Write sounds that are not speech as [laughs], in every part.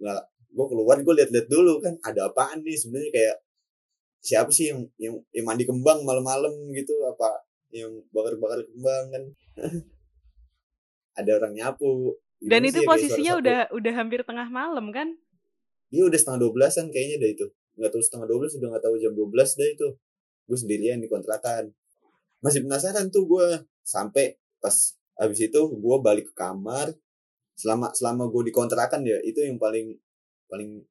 nggak gue keluar gue liat-liat dulu kan ada apaan nih sebenarnya kayak siapa sih yang yang, yang mandi kembang malam-malam gitu apa yang bakar-bakar kembang kan? [laughs] Ada orang nyapu. Dan Gimana itu sih ya, posisinya udah udah hampir tengah malam kan? iya udah setengah dua belasan kayaknya dah itu. Nggak tahu setengah dua belas udah nggak tahu jam dua belas dah itu. Gue sendirian di kontrakan. Masih penasaran tuh gue sampai pas habis itu gue balik ke kamar selama selama gue di kontrakan ya itu yang paling paling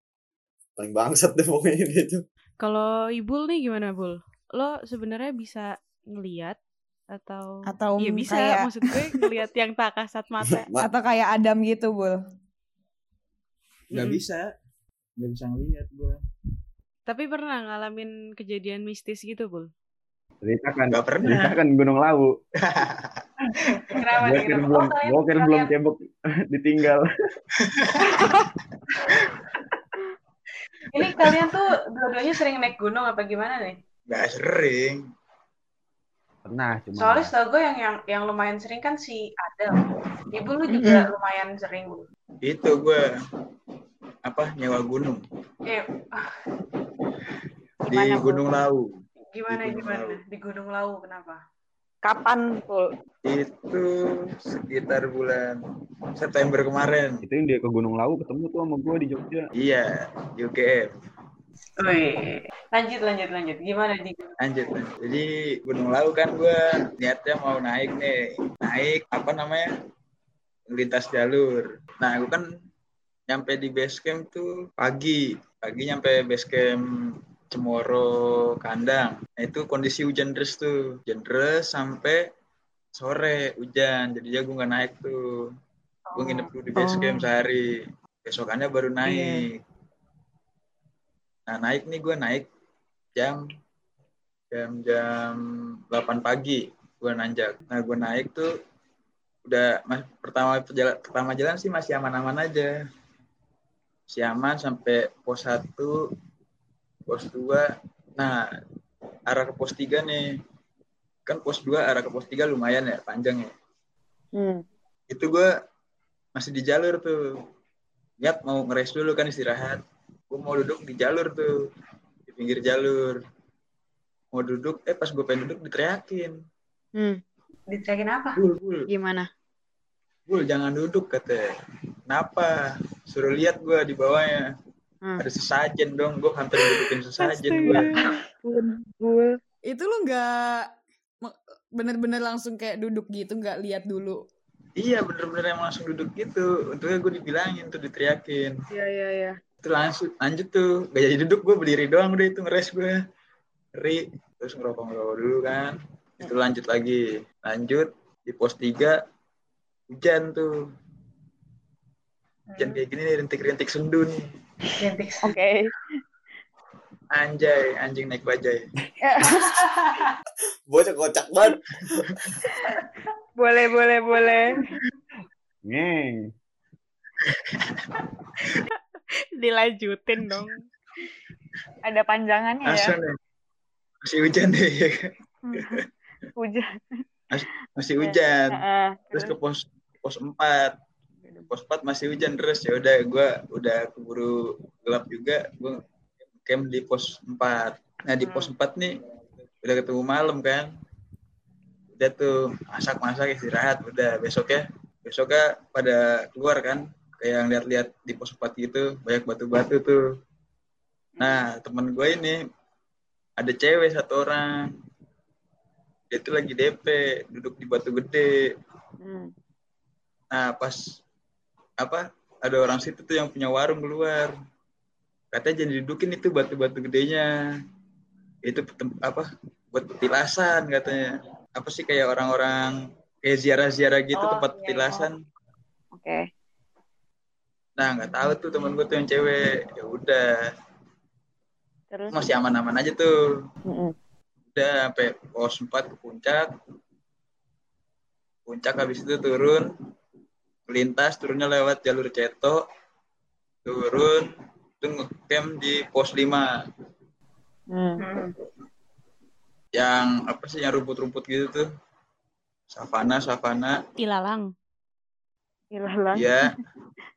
paling bangsat deh pokoknya [laughs] gitu Kalau Ibul nih gimana, Bul? Lo sebenarnya bisa ngeliat atau Atau Iya bisa, kayak- maksud gue ngeliat yang tak kasat [laughs] mata. Ma- Atau kayak Adam gitu, Bul. nggak Mm-mm. bisa nggak bisa ngeliat gue Tapi pernah ngalamin kejadian mistis gitu, Bul? ceritakan nggak pernah ceritakan Gunung Lawu [laughs] Kenapa gue kira Oh, belum kalian gue kira belum cebok ditinggal Ini kalian tuh dua-duanya sering naik gunung apa gimana nih? nggak sering pernah cuma Soalnya setahu gue yang yang yang lumayan sering kan si Adam. Ibu lu juga lumayan sering. itu gue apa nyewa gunung Eh, di? Gunung Lawu gimana Di Gunung gimana? Lawu. Di Gunung Lawu kenapa? Kapan, Pul? itu sekitar bulan September kemarin itu yang dia ke Gunung Lawu ketemu tuh sama gue di Jogja iya UGM Wih. Lanjut lanjut lanjut. Gimana di lanjut lanjut. jadi Gunung Lawu kan gue niatnya mau naik nih naik apa namanya lintas jalur nah gue kan nyampe di base camp tuh pagi pagi nyampe base camp Cemoro Kandang. Nah itu kondisi hujan deras tuh. Hujan deras sampai sore hujan jadi gue nggak naik tuh. Gue nginep dulu di base camp sehari. Besokannya baru naik. Nah naik nih gue naik jam jam jam 8 pagi gue nanjak. Nah gue naik tuh udah mas, pertama jalan pertama jalan sih masih aman-aman aja. Masih aman sampai pos 1 pos 2 nah arah ke pos 3 nih. Kan pos 2 arah ke pos 3 lumayan ya panjang ya. Hmm. itu gue masih di jalur tuh. Niat mau ngeres dulu kan istirahat. Gue mau duduk di jalur tuh di pinggir jalur. Mau duduk eh pas gue pengen duduk diteriakin. Hmm. diteriakin apa? bul bul. Gimana? bul jangan duduk katanya kenapa? Suruh lihat gue di bawahnya Hmm. ada sesajen dong gue hampir dudukin sesajen gue. Itu lu nggak bener-bener langsung kayak duduk gitu, nggak lihat dulu. iya bener-bener emang langsung duduk gitu. Untungnya gue dibilangin tuh diteriakin. Iya, iya, iya. itu langsung lanjut tuh. Gak jadi duduk gue berdiri doang udah itu ngeres gue ngeri. Terus ngerokok ngerokok dulu kan. Itu lanjut lagi. Lanjut di pos 3 hujan tuh. Hujan kayak gini nih rintik-rintik sendu nih Identik. Oke. anjay anjing naik bajai [laughs] bocah kocak banget [laughs] boleh, boleh, boleh. ngeng [laughs] Dilanjutin dong. Ada panjangannya ya. langsung nih masih hujan deh ya? Hujan. masih hujan Heeh. terus ke pos pos 4 pos 4 masih hujan terus ya udah gue udah keburu gelap juga. Gue camp di pos 4 nah di pos 4 nih udah ketemu malam kan. Udah tuh masak masak istirahat. Udah besoknya besoknya pada keluar kan. Kayak yang lihat-lihat di pos 4 gitu banyak batu-batu tuh. Nah teman gue ini ada cewek satu orang. Dia tuh lagi DP duduk di batu gede. Hmm. Nah, pas apa ada orang situ tuh yang punya warung keluar. Katanya jangan didudukin itu batu-batu gedenya. Itu apa? Buat petilasan katanya. Apa sih kayak orang-orang kayak ziarah-ziarah gitu Oh, tempat iya, petilasan. Oke. Nah, nggak tahu tuh temen gue tuh yang cewek. Ya udah, Terus? masih aman-aman aja tuh. Mm-mm. Udah sampai pos 4 ke puncak. Puncak habis itu turun melintas turunnya lewat jalur Ceto turun itu ngecamp di pos 5 Hmm. Yang apa sih yang rumput-rumput gitu tuh savana savana Ilalang. Ilalang. ya [laughs]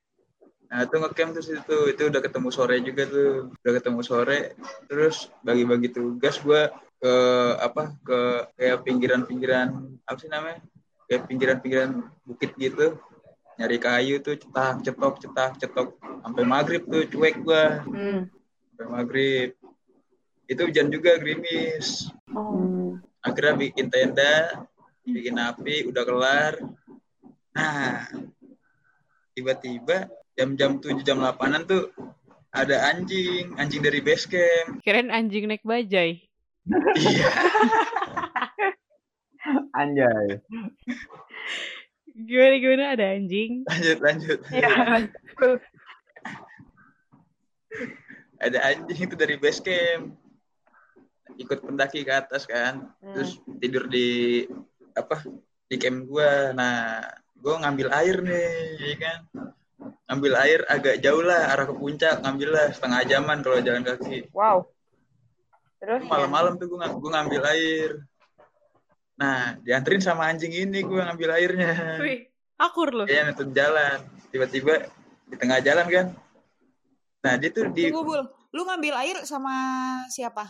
Nah, itu ngecamp tuh situ. Itu udah ketemu sore juga tuh. Udah ketemu sore. Terus bagi-bagi tugas gua ke apa? Ke kayak pinggiran-pinggiran apa sih namanya? Kayak pinggiran-pinggiran bukit gitu. Nyari kayu tuh cetak, cetok, cetak, cetok sampai maghrib tuh cuek gua. Hmm. Sampai maghrib. Itu hujan juga gerimis. Hmm. Akhirnya bikin tenda, bikin api, udah kelar. Nah, tiba-tiba jam-jam 7 jam 8-an tuh ada anjing, anjing dari base camp. Kirain anjing naik bajai. Iya. [laughs] Anjay. [laughs] Gimana gimana ada anjing? lanjut lanjut. Iya. Ada anjing itu dari base camp. Ikut pendaki ke atas kan. Terus tidur di apa? Di camp gua. Nah, gua ngambil air nih, ya kan. Ngambil air agak jauh lah arah ke puncak, ngambil lah setengah jaman kalau jalan kaki. Wow. Terus malam-malam tuh gue gue ngambil air nah dianterin sama anjing ini gue ngambil airnya Wih, akur loh. Kayaknya nutun jalan tiba-tiba di tengah jalan kan nah dia tuh di Tunggu, Bul. Lu ngambil air sama siapa?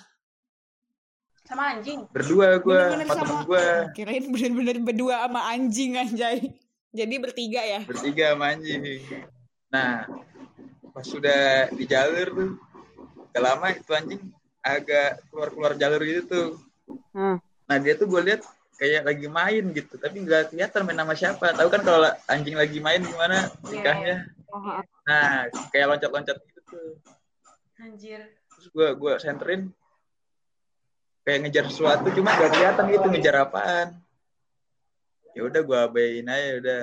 Sama anjing. berdua gue sama temen sama- gue Kirain bener-bener berdua sama anjing anjay. Jadi bertiga ya? bertiga sama anjing nah pas sudah di jalur tuh gak lama itu anjing agak keluar-keluar jalur gitu tuh Hmm. nah dia tuh gue lihat kayak lagi main gitu. Tapi nggak kelihatan main sama siapa. Tahu kan kalau la- anjing lagi main gimana Oh, nah kayak loncat-loncat gitu tuh. Anjir. terus gue gue senterin kayak ngejar sesuatu cuma gak kelihatan gitu ngejar apaan. Ya udah gue abain aja udah.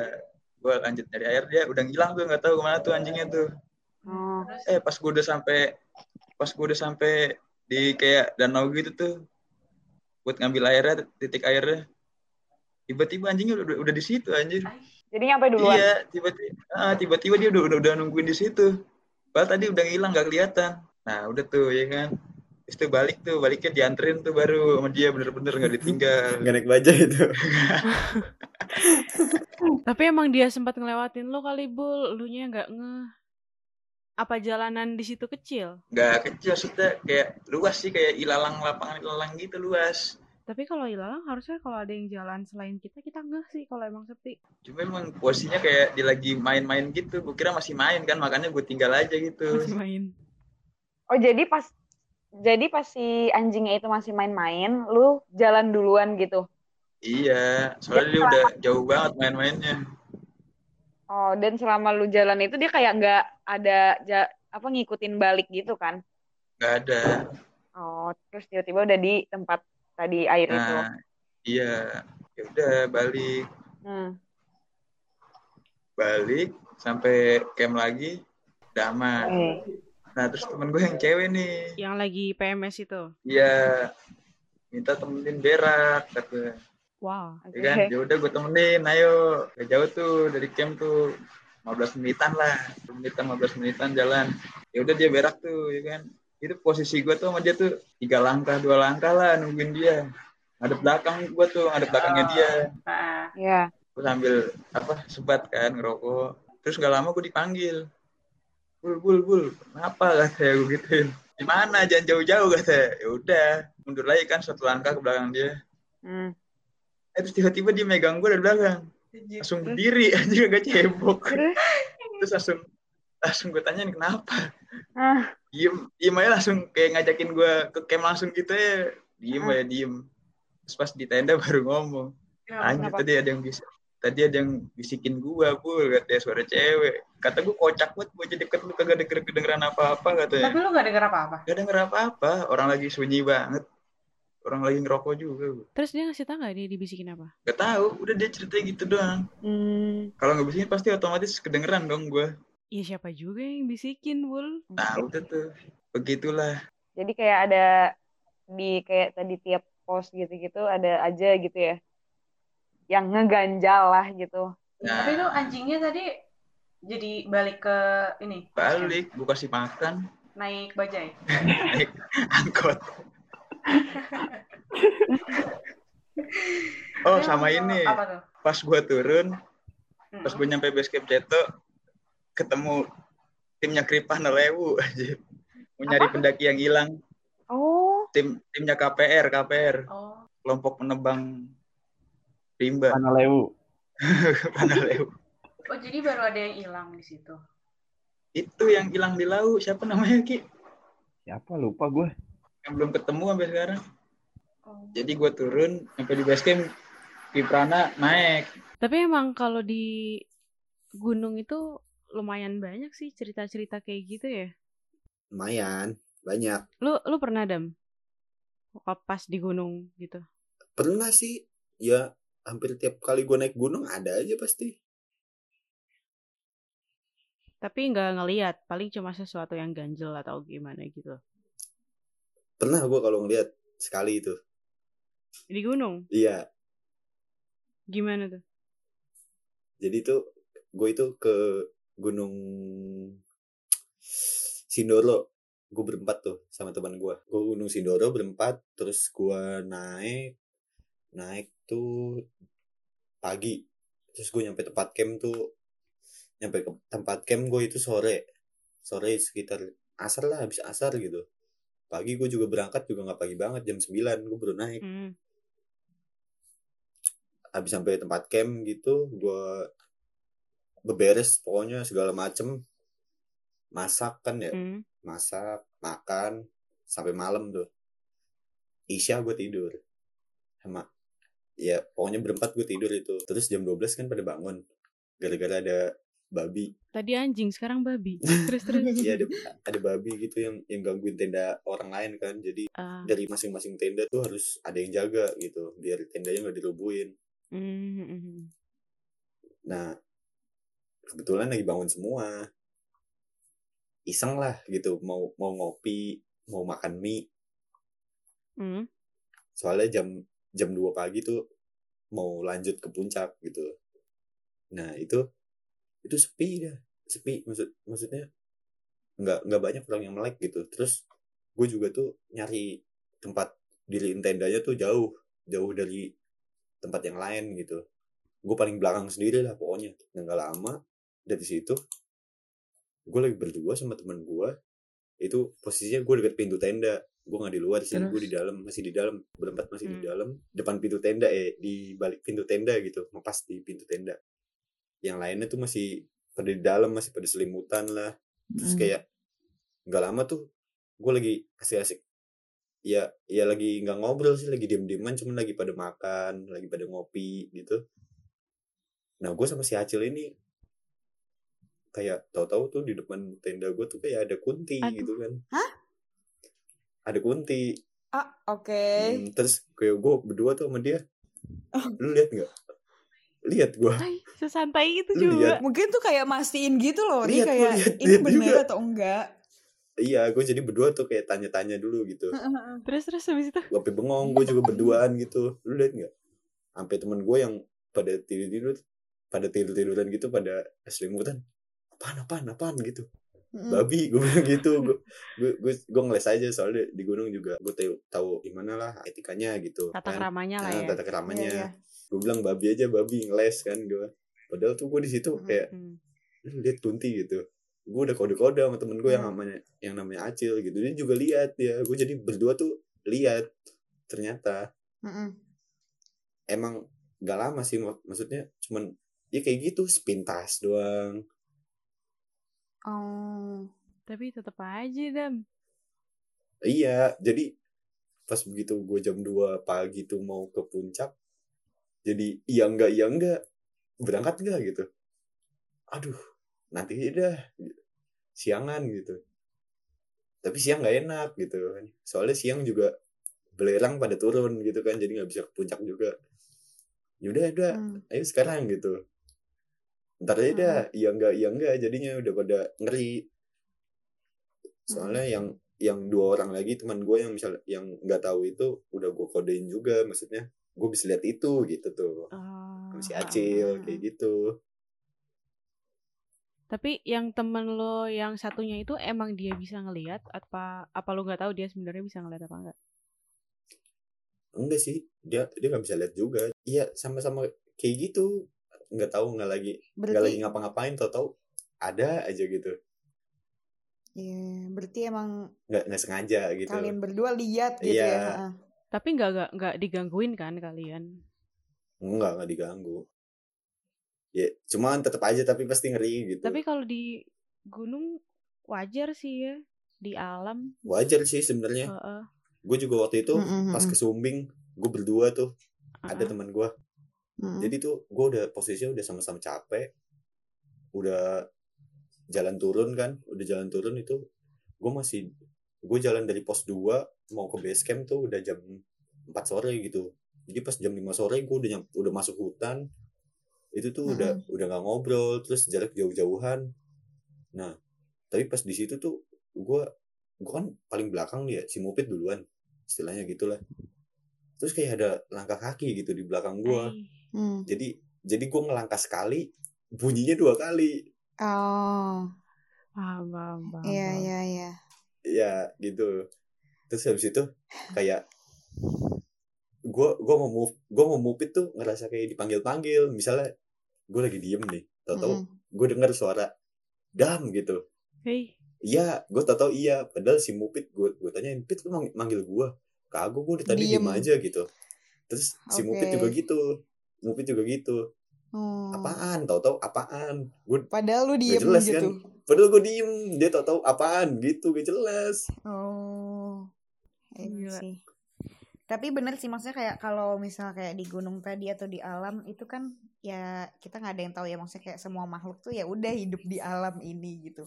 Gue lanjut nyari air dia udah ngilang tuh nggak tahu ke mana tuh anjingnya tuh. Oh. Eh pas gue udah sampai pas gue udah sampai di kayak danau gitu tuh buat ngambil airnya titik airnya. Tiba-tiba anjingnya udah, udah di situ anjir. Jadi nyampe duluan. iya tiba-tiba ah, tiba-tiba dia udah, udah udah nungguin di situ. Padahal tadi udah ngilang nggak kelihatan. Nah udah tuh ya kan? Terus tuh balik tuh baliknya dianterin tuh baru sama dia bener-bener nggak ditinggal. Nggak naik bajai itu. [laughs] Tapi emang dia sempat ngelewatin lo kali bul, lu nya nggak nge. Apa jalanan di situ kecil? nggak kecil maksudnya kayak luas sih kayak ilalang lapangan ilalang gitu luas Tapi kalau ilalang harusnya kalau ada yang jalan selain kita kita ngeh sih kalau emang sepi. cuma emang posisinya kayak dia lagi main-main gitu gue kira masih main kan makanya gue tinggal aja gitu [laughs] Masih main. Oh, jadi pas jadi pas si anjingnya itu masih main-main, lu jalan duluan gitu. Iya, soalnya dia udah jauh banget main-mainnya. Oh, dan selama lu jalan itu dia kayak nggak ada ja- apa ngikutin balik gitu kan? Gak ada. Oh, terus tiba-tiba udah di tempat tadi air itu. Nah, iya. Ya udah balik, Hmm. balik sampai camp lagi, udah aman. Oke. Nah, terus temen gue yang cewek nih, Yang lagi PMS itu. iya minta temenin berak, kata Wow. Oke. ya kan, ya udah gue temenin, ayo, gak jauh tuh dari camp tuh, 15 menitan lah, 10 menitan, 15 menitan jalan. Ya udah dia berak tuh, ya kan. Itu posisi gue tuh sama dia tuh tiga langkah, dua langkah lah nungguin dia. Ngadep belakang gue tuh, ngadep belakangnya dia. Nah, Ya. gue sambil apa sebat kan ngerokok terus gak lama gue dipanggil bul bul bul kenapa kata gue gituin di mana jangan jauh-jauh kata ya udah mundur lagi kan satu langkah ke belakang dia Hmm. Eh, terus tiba-tiba dia megang gue dari belakang. Langsung berdiri [laughs] anjing agak cebok. Terus? langsung langsung gue tanyain kenapa? Ah, diem diem aja langsung kayak ngajakin gue ke camp langsung gitu ya. Diem Ah. aja diem. Terus pas di tenda [laughs] baru ngomong. Ya, Anjir tadi ada yang bisa tadi ada yang bisikin gua bul katanya suara cewek. Kata gua kocak banget gua jadi deket lu kagak denger kedengeran apa-apa katanya. Tapi lu gak denger apa-apa? gak denger apa-apa orang lagi sunyi banget orang lagi ngerokok juga. Terus dia ngasih tau nggak dia dibisikin apa? gak tahu udah dia cerita gitu doang hmm. kalau nggak bisikin pasti otomatis kedengeran dong gua Iya siapa juga yang bisikin bul? nah udah tuh begitulah Jadi kayak ada di kayak tadi tiap pos gitu-gitu ada aja gitu ya. Yang ngeganjal lah gitu. nah Tapi lu anjingnya tadi jadi balik ke ini balik gua kasih makan naik bajai. [laughs] naik angkot [laughs] oh sama ini Apa tuh? pas gua turun Hmm. pas gue nyampe base camp Ceto ketemu timnya Kripana Lewu aja. [laughs] Mau nyari pendaki yang hilang. Oh, Tim timnya KPR, KPR, Oh, kelompok penebang rimba Mana lewu. [laughs] Kripana Lewu. oh jadi baru ada yang hilang di situ. Itu yang hilang di laut, siapa namanya Ki? Siapa lupa gue. Yang belum ketemu sampai sekarang. Oh. Jadi gue turun sampai di base camp Kiprana naik. Tapi emang kalau di gunung itu lumayan banyak sih cerita-cerita kayak gitu ya. lumayan banyak Lu lu pernah dam? Pas di gunung gitu. pernah sih ya hampir tiap kali gue naik gunung ada aja pasti Tapi nggak ngeliat, paling cuma sesuatu yang ganjel atau gimana gitu. Pernah gue kalau ngeliat sekali itu. Di gunung, iya. Gimana tuh? jadi tuh gue itu ke gunung Sindoro. Gue berempat tuh sama teman gue gue gunung Sindoro berempat terus gue naik naik tuh pagi. Terus gue nyampe tempat camp tuh nyampe ke tempat camp gue itu sore. Sore sekitar asar lah habis asar gitu pagi gue juga berangkat juga nggak pagi banget jam 9 gue baru naik. Hmm. habis sampai tempat camp gitu gue beberes pokoknya segala macem. Masak kan ya? Hmm. masak makan sampai malam tuh. Isya gue tidur. Sama ya pokoknya berempat gue tidur itu. Terus jam 12 kan pada bangun. Gara-gara ada babi Tadi anjing, sekarang babi. [laughs] Terus terus. ya ada ada babi gitu yang yang gangguin tenda orang lain kan jadi Ah, dari masing-masing tenda tuh harus ada yang jaga gitu biar tendanya nggak dirubuhin hmm, hmm, hmm. Nah, kebetulan lagi bangun semua. Iseng lah gitu, mau mau ngopi, mau makan mie. Hmm. Soalnya jam jam 2 pagi tuh mau lanjut ke puncak gitu. Nah, itu itu sepi dah. Sepi maksud maksudnya nggak nggak banyak orang yang melek gitu. Terus gue juga tuh nyari tempat diriin tendanya tuh jauh, jauh dari tempat yang lain gitu. Gue paling belakang sendiri lah pokoknya. Dan gak lama dari situ gue lagi berdua sama teman gue itu posisinya gue deket pintu tenda. Gue nggak di luar sih gue di dalam masih di dalam. Berempat masih di Hmm. dalam depan pintu tenda eh di balik pintu tenda gitu. Pas di pintu tenda yang lainnya tuh masih pada di dalam masih pada selimutan lah terus Mm. kayak nggak lama tuh gue lagi asik-asik ya ya lagi nggak ngobrol sih lagi diem-dieman cuman lagi pada makan lagi pada ngopi gitu nah gue sama si Acil ini kayak tahu-tahu tuh di depan tenda gue tuh kayak ada kunti Aduh. gitu kan Hah? ada kunti Ah, oke. Hmm, terus kayak gue berdua tuh sama dia lu lihat nggak lihat gue sesantai itu Lu juga. lihat. Mungkin tuh kayak mastiin gitu loh, Lihat, kayak gua lihat, ini lihat bener juga. atau enggak. iya gue jadi berdua tuh kayak tanya-tanya dulu gitu Terus terus habis itu. gue bengong gue juga berduaan gitu lu lihat nggak sampai temen gue yang pada tidur tidur pada tidur tiduran gitu pada selimutan apaan apaan apaan gitu Mm. babi gue bilang gitu gue gue gue ngeles aja soalnya di gunung juga gue tahu tahu gimana lah etikanya gitu Tata keramanya lah Nah, ya. tata keramanya Iya, iya. Gue bilang babi aja babi ngeles kan gue padahal tuh gue di situ Mm-mm. kayak Hmm. lu lihat kunti gitu gue udah kode-kode sama temen gue yang Hmm. namanya yang namanya Acil gitu dia juga lihat ya gue jadi berdua tuh lihat ternyata Mm-mm. emang gak lama sih mak- maksudnya cuman ya kayak gitu sepintas doang Oh. Tapi tetap aja dam. iya jadi pas begitu gue jam 2 pagi tuh mau ke puncak jadi iya enggak iya enggak berangkat enggak gitu. Aduh nanti aja dah siangan gitu. Tapi siang nggak enak gitu kan. Soalnya siang juga belerang pada turun gitu kan jadi nggak bisa ke puncak juga. Yaudah udah Hmm. ayo sekarang gitu. Ntar aja dah iya enggak iya enggak jadinya udah pada ngeri. Soalnya yang yang dua orang lagi teman gue yang misal yang nggak tahu itu udah gue kodein juga maksudnya gue bisa lihat itu gitu tuh. Oh, sama si ah, Acil ah, kayak gitu. Tapi yang temen lo yang satunya itu emang dia bisa ngelihat apa apa lo nggak tahu dia sebenarnya bisa ngelihat apa enggak? enggak sih dia dia nggak bisa lihat juga. Iya sama-sama kayak gitu. Nggak tahu nggak lagi nggak lagi Berarti ngapa-ngapain tau tahu ada aja gitu. Iya, berarti emang nggak nggak sengaja gitu. kalian berdua lihat gitu Iya. ya. Tapi nggak nggak nggak digangguin kan kalian? enggak nggak diganggu ya cuman tetap aja tapi pasti ngeri gitu Tapi kalau di gunung wajar sih ya di alam. wajar sih sebenarnya Heeh. gue juga waktu itu Mm-mm, pas mm-mm. ke Sumbing gue berdua tuh ada Heeh. teman gue Mm-mm. jadi tuh gue udah posisinya udah sama-sama capek udah jalan turun kan udah jalan turun itu gue masih gue jalan dari pos 2 mau ke base camp tuh udah jam 4 sore gitu jadi pas jam 5 sore gue udah udah masuk hutan itu tuh udah udah nggak ngobrol terus jarak jauh-jauhan nah tapi pas di situ tuh gue gue kan paling belakang nih ya si Mupit duluan istilahnya gitulah terus kayak ada langkah kaki gitu di belakang gue. Hmm. jadi jadi gue ngelangkah sekali bunyinya dua kali Oh, Paham, paham, iya paham. iya iya. Ya gitu. Terus habis itu kayak gue gua mau move gue mau move itu ngerasa kayak dipanggil panggil misalnya gue lagi diem nih tau tau Mm-mm. gue denger suara dam gitu. Hei, iya gue tau tau iya. Padahal si mupit gue gue tanyain pit lu mang- manggil gue kagak gue tadi Diem. diem. aja gitu. Terus si mupit Oke. juga gitu. Mupit juga gitu Oh. apaan tau tau apaan gue Padahal lu diem jelas gitu. kan. padahal gue diem dia tau tau apaan gitu gak jelas Oh. Iya Gila. sih. Tapi bener sih maksudnya kayak kalau misalnya kayak di gunung tadi atau di alam itu kan ya kita nggak ada yang tahu ya maksudnya kayak semua makhluk tuh ya udah hidup di alam ini gitu.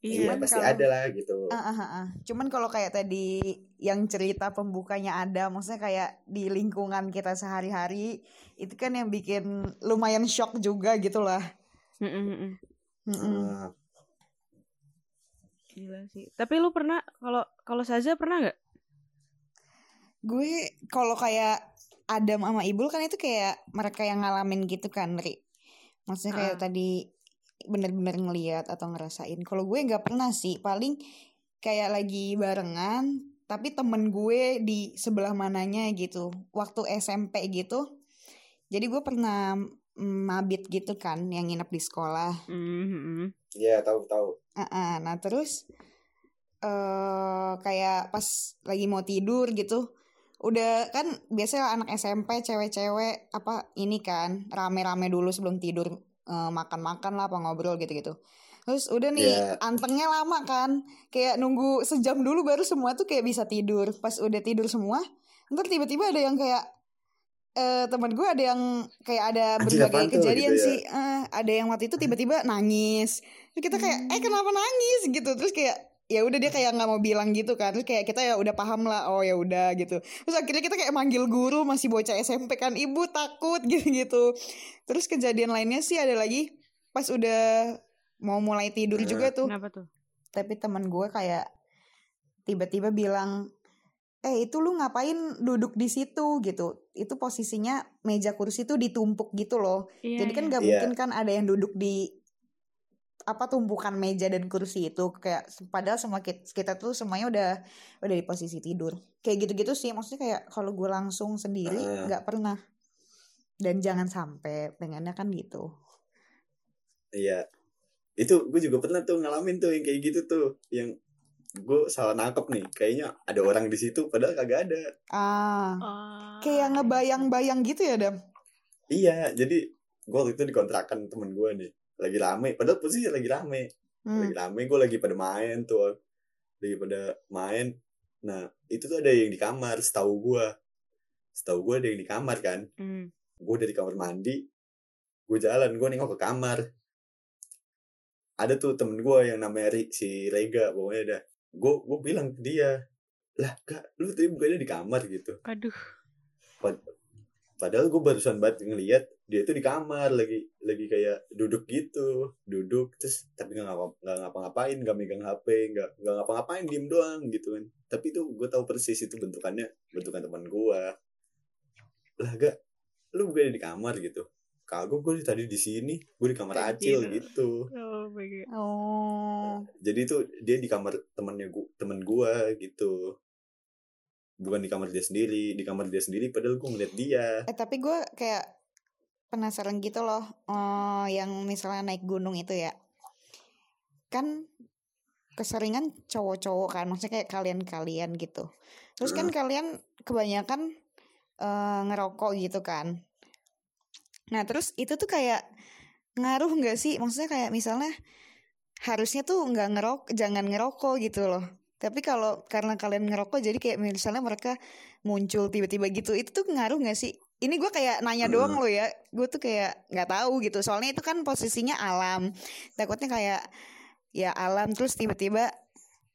Iya Cuman pasti kalau- ada lah gitu Ah, ah, ah, ah. Cuman kalau kayak tadi yang cerita pembukanya ada, maksudnya kayak di lingkungan kita sehari-hari itu kan yang bikin lumayan shock juga gitu lah. Mm-mm, mm-mm. Mm-mm. Ah, Gila sih. Tapi lu pernah kalau kalau Saza pernah nggak? Gue kalau kayak Adam sama Ibul kan itu kayak mereka yang ngalamin gitu kan, Ri. Maksudnya kayak Ah. tadi bener-bener ngeliat atau ngerasain. Kalau gue nggak pernah sih, paling kayak lagi barengan, tapi temen gue di sebelah mananya gitu. Waktu SMP gitu. Jadi gue pernah mabit gitu kan, yang nginep di sekolah. Mm-mm. iya tahu tahu Ah, nah terus eh kayak pas lagi mau tidur gitu, udah kan biasanya anak SMP cewek-cewek apa ini kan rame-rame dulu sebelum tidur eh, makan-makan lah apa ngobrol gitu-gitu. Terus udah nih Iya. antengnya lama kan, kayak nunggu sejam dulu baru semua tuh kayak bisa tidur. Pas udah tidur semua, ntar tiba-tiba ada yang kayak eh teman gue ada yang kayak ada Anjir, berbagai kejadian gitu ya? sih. Eh, ada yang waktu itu tiba-tiba nangis. Terus kita kayak eh kenapa nangis gitu. Terus kayak ya udah dia kayak nggak mau bilang gitu kan. Terus kayak kita ya udah paham lah. Oh ya udah gitu. Terus akhirnya kita kayak manggil guru masih bocah SMP kan. Ibu takut [laughs] gitu-gitu. Terus kejadian lainnya sih ada lagi pas udah mau mulai tidur juga tuh Kenapa tuh? tapi teman gue kayak tiba-tiba bilang eh itu lu ngapain duduk di situ gitu itu posisinya meja kursi tuh ditumpuk gitu loh Iya, jadi kan iya. gak Iya. mungkin kan ada yang duduk di apa tumpukan meja dan kursi itu kayak padahal semua kita, kita tuh semuanya udah udah di posisi tidur. Kayak gitu-gitu sih maksudnya kayak kalau gue langsung sendiri nggak pernah. Dan jangan sampai pengennya kan gitu. Iya. Itu gue juga pernah tuh ngalamin tuh yang kayak gitu tuh yang gue salah nangkep nih kayaknya ada orang di situ padahal kagak ada. Ah. Ah, kayak ngebayang-bayang gitu ya dam? Iya jadi gue waktu itu dikontrakan temen gue nih lagi rame. Padahal posisi lagi rame. Hmm. lagi rame gue lagi pada main tuh. Lagi pada main. Nah itu tuh ada yang di kamar setahu gue setahu gue ada yang di kamar kan. Mm. gue dari kamar mandi gue jalan gue nengok ke kamar. Ada tuh temen gue yang namanya Ri- si Rega pokoknya dah gue gue bilang ke dia lah kak lu tadi bukannya di kamar gitu? Aduh. padahal gue barusan banget ngeliat dia tuh di kamar lagi lagi kayak duduk gitu duduk terus tapi nggak ngapa nggak ngapa-ngapain nggak megang hp nggak nggak ngapa-ngapain diem doang gitu kan. Tapi tuh gue tahu persis itu bentukannya bentukan teman gue lah gak lu bukannya di kamar gitu? Kagak gue tadi di sini gue di kamar acil gitu. Oh my god. oh. Jadi tuh dia di kamar temannya gua temen gue gitu. Bukan di kamar dia sendiri di kamar dia sendiri padahal gue ngeliat dia. Eh tapi gue kayak penasaran gitu loh, eh, yang misalnya naik gunung itu ya, kan keseringan cowok-cowok kan maksudnya kayak kalian-kalian gitu. Terus kan kalian kebanyakan eh, ngerokok gitu kan. Nah terus itu tuh kayak ngaruh nggak sih? Maksudnya kayak misalnya harusnya tuh nggak ngerok jangan ngerokok gitu loh. Tapi kalau karena kalian ngerokok jadi kayak misalnya mereka muncul tiba-tiba gitu itu tuh ngaruh nggak sih ini gue kayak nanya doang loh ya gue tuh kayak nggak tahu gitu soalnya itu kan posisinya alam takutnya kayak ya alam terus tiba-tiba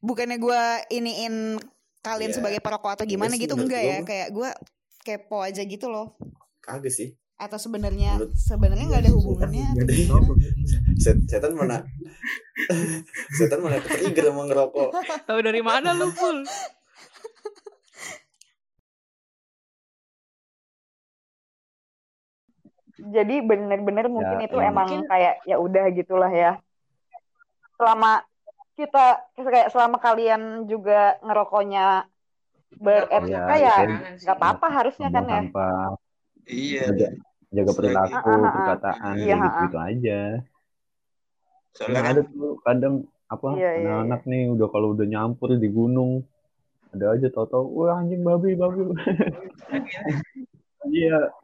bukannya gue iniin kalian Iya. sebagai perokok atau gimana sih, gitu enggak ya kayak gue kepo aja gitu loh Kagak sih. atau sebenarnya sebenarnya nggak ada hubungannya setan mana? [laughs] setan mana ketrigger sama ngerokok. Tahu dari mana lu, Pul? Jadi bener-bener mungkin itu iya. emang Mungkin- kayak ya udah gitulah ya. Selama kita kayak selama kalian juga ngerokoknya beretika Iya, ya kan. nggak apa-apa harusnya kan ya. Iya. jaga, jaga perilaku, Ah, ah, ah. perkataan, Iya, ah, gitu, aja. Soalnya kan ada tuh kadang apa Iya, iya, anak-anak nih udah kalau udah nyampur di gunung ada aja tau-tau wah anjing babi babi iya [laughs]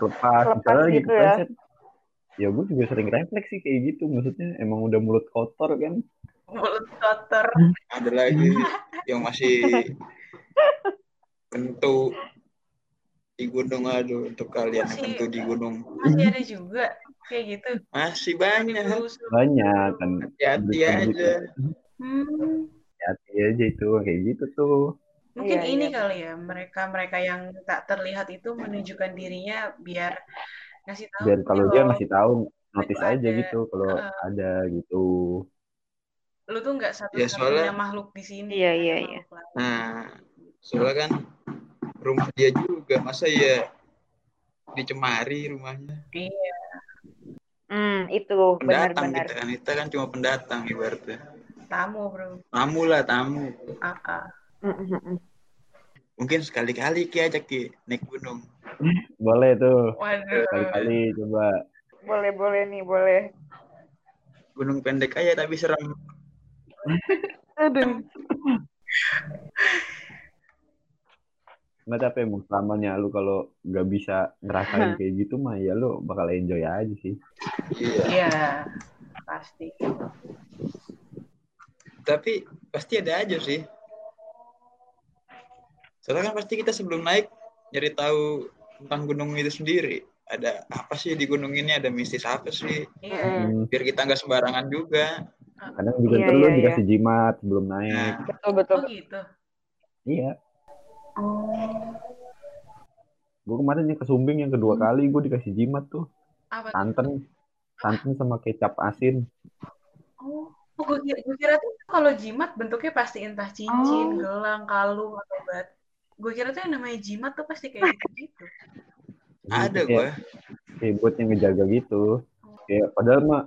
lepas Lepas gitu ya. kepleset ya gue juga sering refleks sih kayak gitu maksudnya emang udah mulut kotor kan Mulut kotor. ada lagi yang masih kentu di gunung aduh untuk kalian yang Masih- kentu di gunung Masih ada juga kayak gitu. masih banyak banyak kan hati-hati Berita-berita. aja Hmm. hati aja itu kayak gitu tuh Mungkin Iya, ini iya. kali ya, mereka-mereka yang tak terlihat itu menunjukkan dirinya biar ngasih tahu biar kalau dia ngasih tahu notice itu aja ada. gitu kalau Heeh. ada gitu lu tuh nggak Ya, satu-satunya soalnya- makhluk di sini. Iya, iya, iya. nah soalnya kan rumah dia juga masa ya dicemari rumahnya Iya. Hmm, itu pendatang benar-benar. kita kan kita kan cuma pendatang ibaratnya Tamu bro. tamu lah tamu Ah, ah. Mungkin sekali-kali ki aja ki naik gunung boleh tuh Waduh. kali-kali coba Boleh, boleh nih, boleh. gunung pendek aja tapi serem Aduh. nggak tapi emang selamanya lu kalau nggak bisa ngerasain kayak gitu mah ya lu bakal enjoy aja sih iya Iya. Pasti. tapi pasti ada aja sih soalnya kan pasti kita sebelum naik nyari tahu tentang gunung itu sendiri ada apa sih di gunung ini ada mistis apa sih Iya. Mm, hmm, biar kita nggak sembarangan juga kadang juga Iya, ntar lu iya, dikasih jimat sebelum naik nah betul, betul. Oh gitu. iya Oh. gue kemarin yang ke Sumbing yang kedua kali gue dikasih jimat tuh Apa santan santan sama kecap asin Oh. Oh, gue kira, gue kira tuh kalau jimat bentuknya pasti entah cincin, Oh. gelang, kalung, atau bat. Gue kira tuh yang namanya jimat tuh pasti kayak gitu. [laughs] ada Kayak- gua. kayak buat yang ngejaga gitu. Kayak padahal mah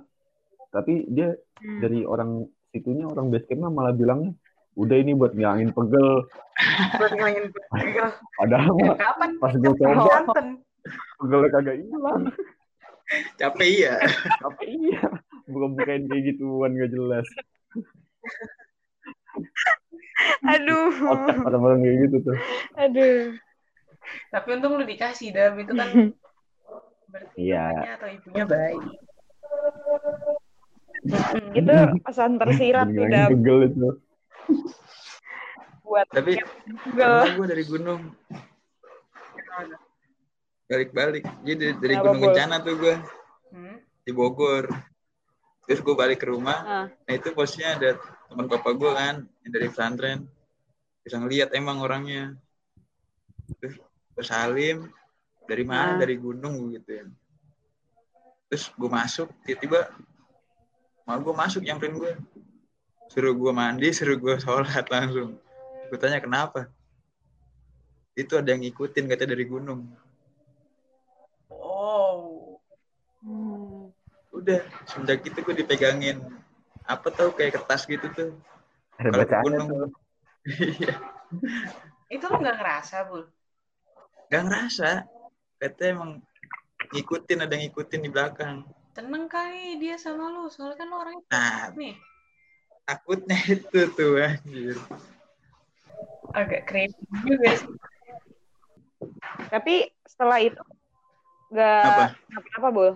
tapi dia Hmm. dari orang situnya orang basecampnya malah bilangnya udah ini buat ngilangin pegel. [laughs] Buat ngilangin pegel. padahal mah Kapan pas gue coba pegelnya kagak hilang. Capek iya. Tapi iya. Bukan bukain kayak gituan gak jelas [laughs] Aduh. otak orang-orang kayak gitu tuh Aduh. Tapi untung lu dikasih, Dam. Itu kan berarti Iya. bapaknya atau ibunya baik. Mm-mm. Itu pesan tersirat tuh, Dam. pegel itu Buat tapi gua dari gunung balik-balik jadi dari gunung? Kencana tuh gua Hmm. di Bogor terus gue balik ke rumah Ah. nah itu posnya ada teman papa gue kan yang dari pesantren. Bisa ngeliat emang orangnya. Terus gue salim dari mana? Ah. dari gunung gitu ya terus gue masuk tiba-tiba mau gue masuk nyamperin gue suruh gue mandi suruh gue sholat langsung. Gue tanya kenapa? Itu ada yang ngikutin katanya dari gunung. Oh. Hmm. udah semenjak itu gue dipegangin apa tau kayak kertas gitu tuh ada bacaannya gunung iya Itu lu nggak ngerasa, Bul? Gak ngerasa. Katanya emang ngikutin, ada yang ngikutin di belakang. Tenang kali dia sama lu, soalnya kan lu orangnya Nah, nih. takutnya [laughs] itu tuh anjir. Agak creepy juga sih. Tapi setelah itu nggak Apa? apa-apa, Bul.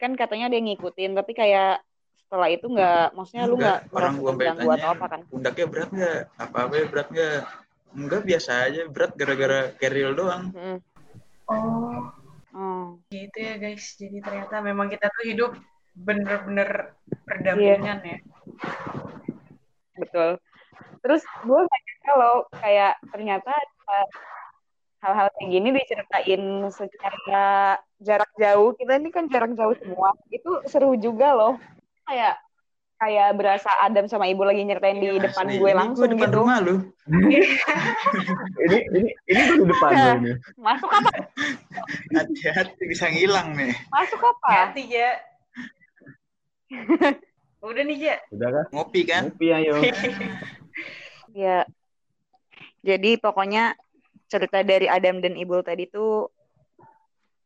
Kan katanya dia ngikutin, tapi kayak setelah itu nggak, maksudnya lu nggak Enggak, orang gua tanya, atau apa kan? Pundaknya berat nggak? Apa-apa berat nggak? Enggak biasa aja, berat gara-gara keril doang. Mm. Oh, Oh. gitu ya guys. Jadi ternyata memang kita tuh hidup bener-bener berdampingan ya. Betul. Terus gue nggak nyangka loh kayak ternyata hal-hal kayak gini diceritain secara jarak jauh. Kita ini kan jarak jauh semua. Itu seru juga loh. Kayak kayak berasa Adam sama Ibu lagi nyeritain di Iya, depan Asli, gue langsung gua depan gitu. rumah lu. [laughs] ini ini ini tuh di depan. [laughs] Masuk apa? Hati-hati bisa ngilang nih. Masuk apa? Hati ya. [laughs] Udah nih Ja. Udah kan? Ngopi kan? Ngopi ayo. Ya. Jadi pokoknya cerita dari Adam dan Ibu tadi tuh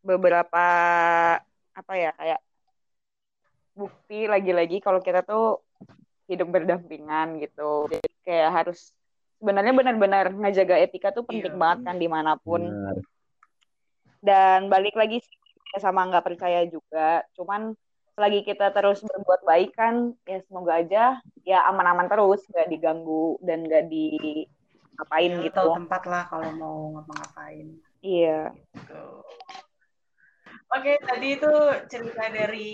beberapa apa ya kayak bukti lagi-lagi kalau kita tuh hidup berdampingan gitu. Jadi kayak harus sebenarnya benar-benar ngejaga etika tuh penting Iya. banget kan di mana pun. Benar. Dan balik lagi sih, sama nggak percaya juga. Cuman lagi kita terus berbuat baik kan, ya semoga aja ya aman-aman terus, nggak diganggu dan nggak di apain Lu gitu. tahu tempat lah kalau mau ngapa-ngapain. Iya. Tuh. Oke, tadi itu cerita dari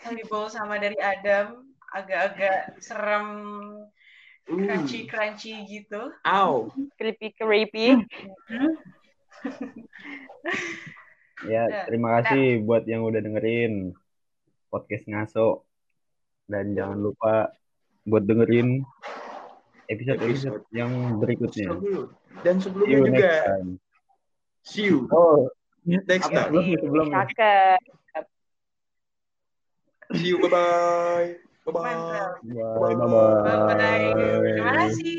Hannibal sama dari Adam agak-agak serem, Uh, crunchy-crunchy gitu. Au. Creepy creepy. Ya, Ya, terima kasih buat yang udah dengerin podcast ngaso. Dan jangan lupa buat dengerin episode-episode yang berikutnya. Dan See sebelumnya you juga. next time. See you Oh, next time. belum nih sebelumnya? Cakep. See you. Bye-bye. Bye-bye. Mantap. Bye, Bye-bye. bye. Terima kasih.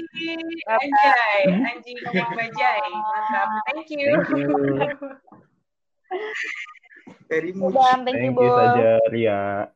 Anjay. Anjing ngomong bajai. Mantap. Thank you. Thank you. Very much. Udah, thank you, saja, Ria.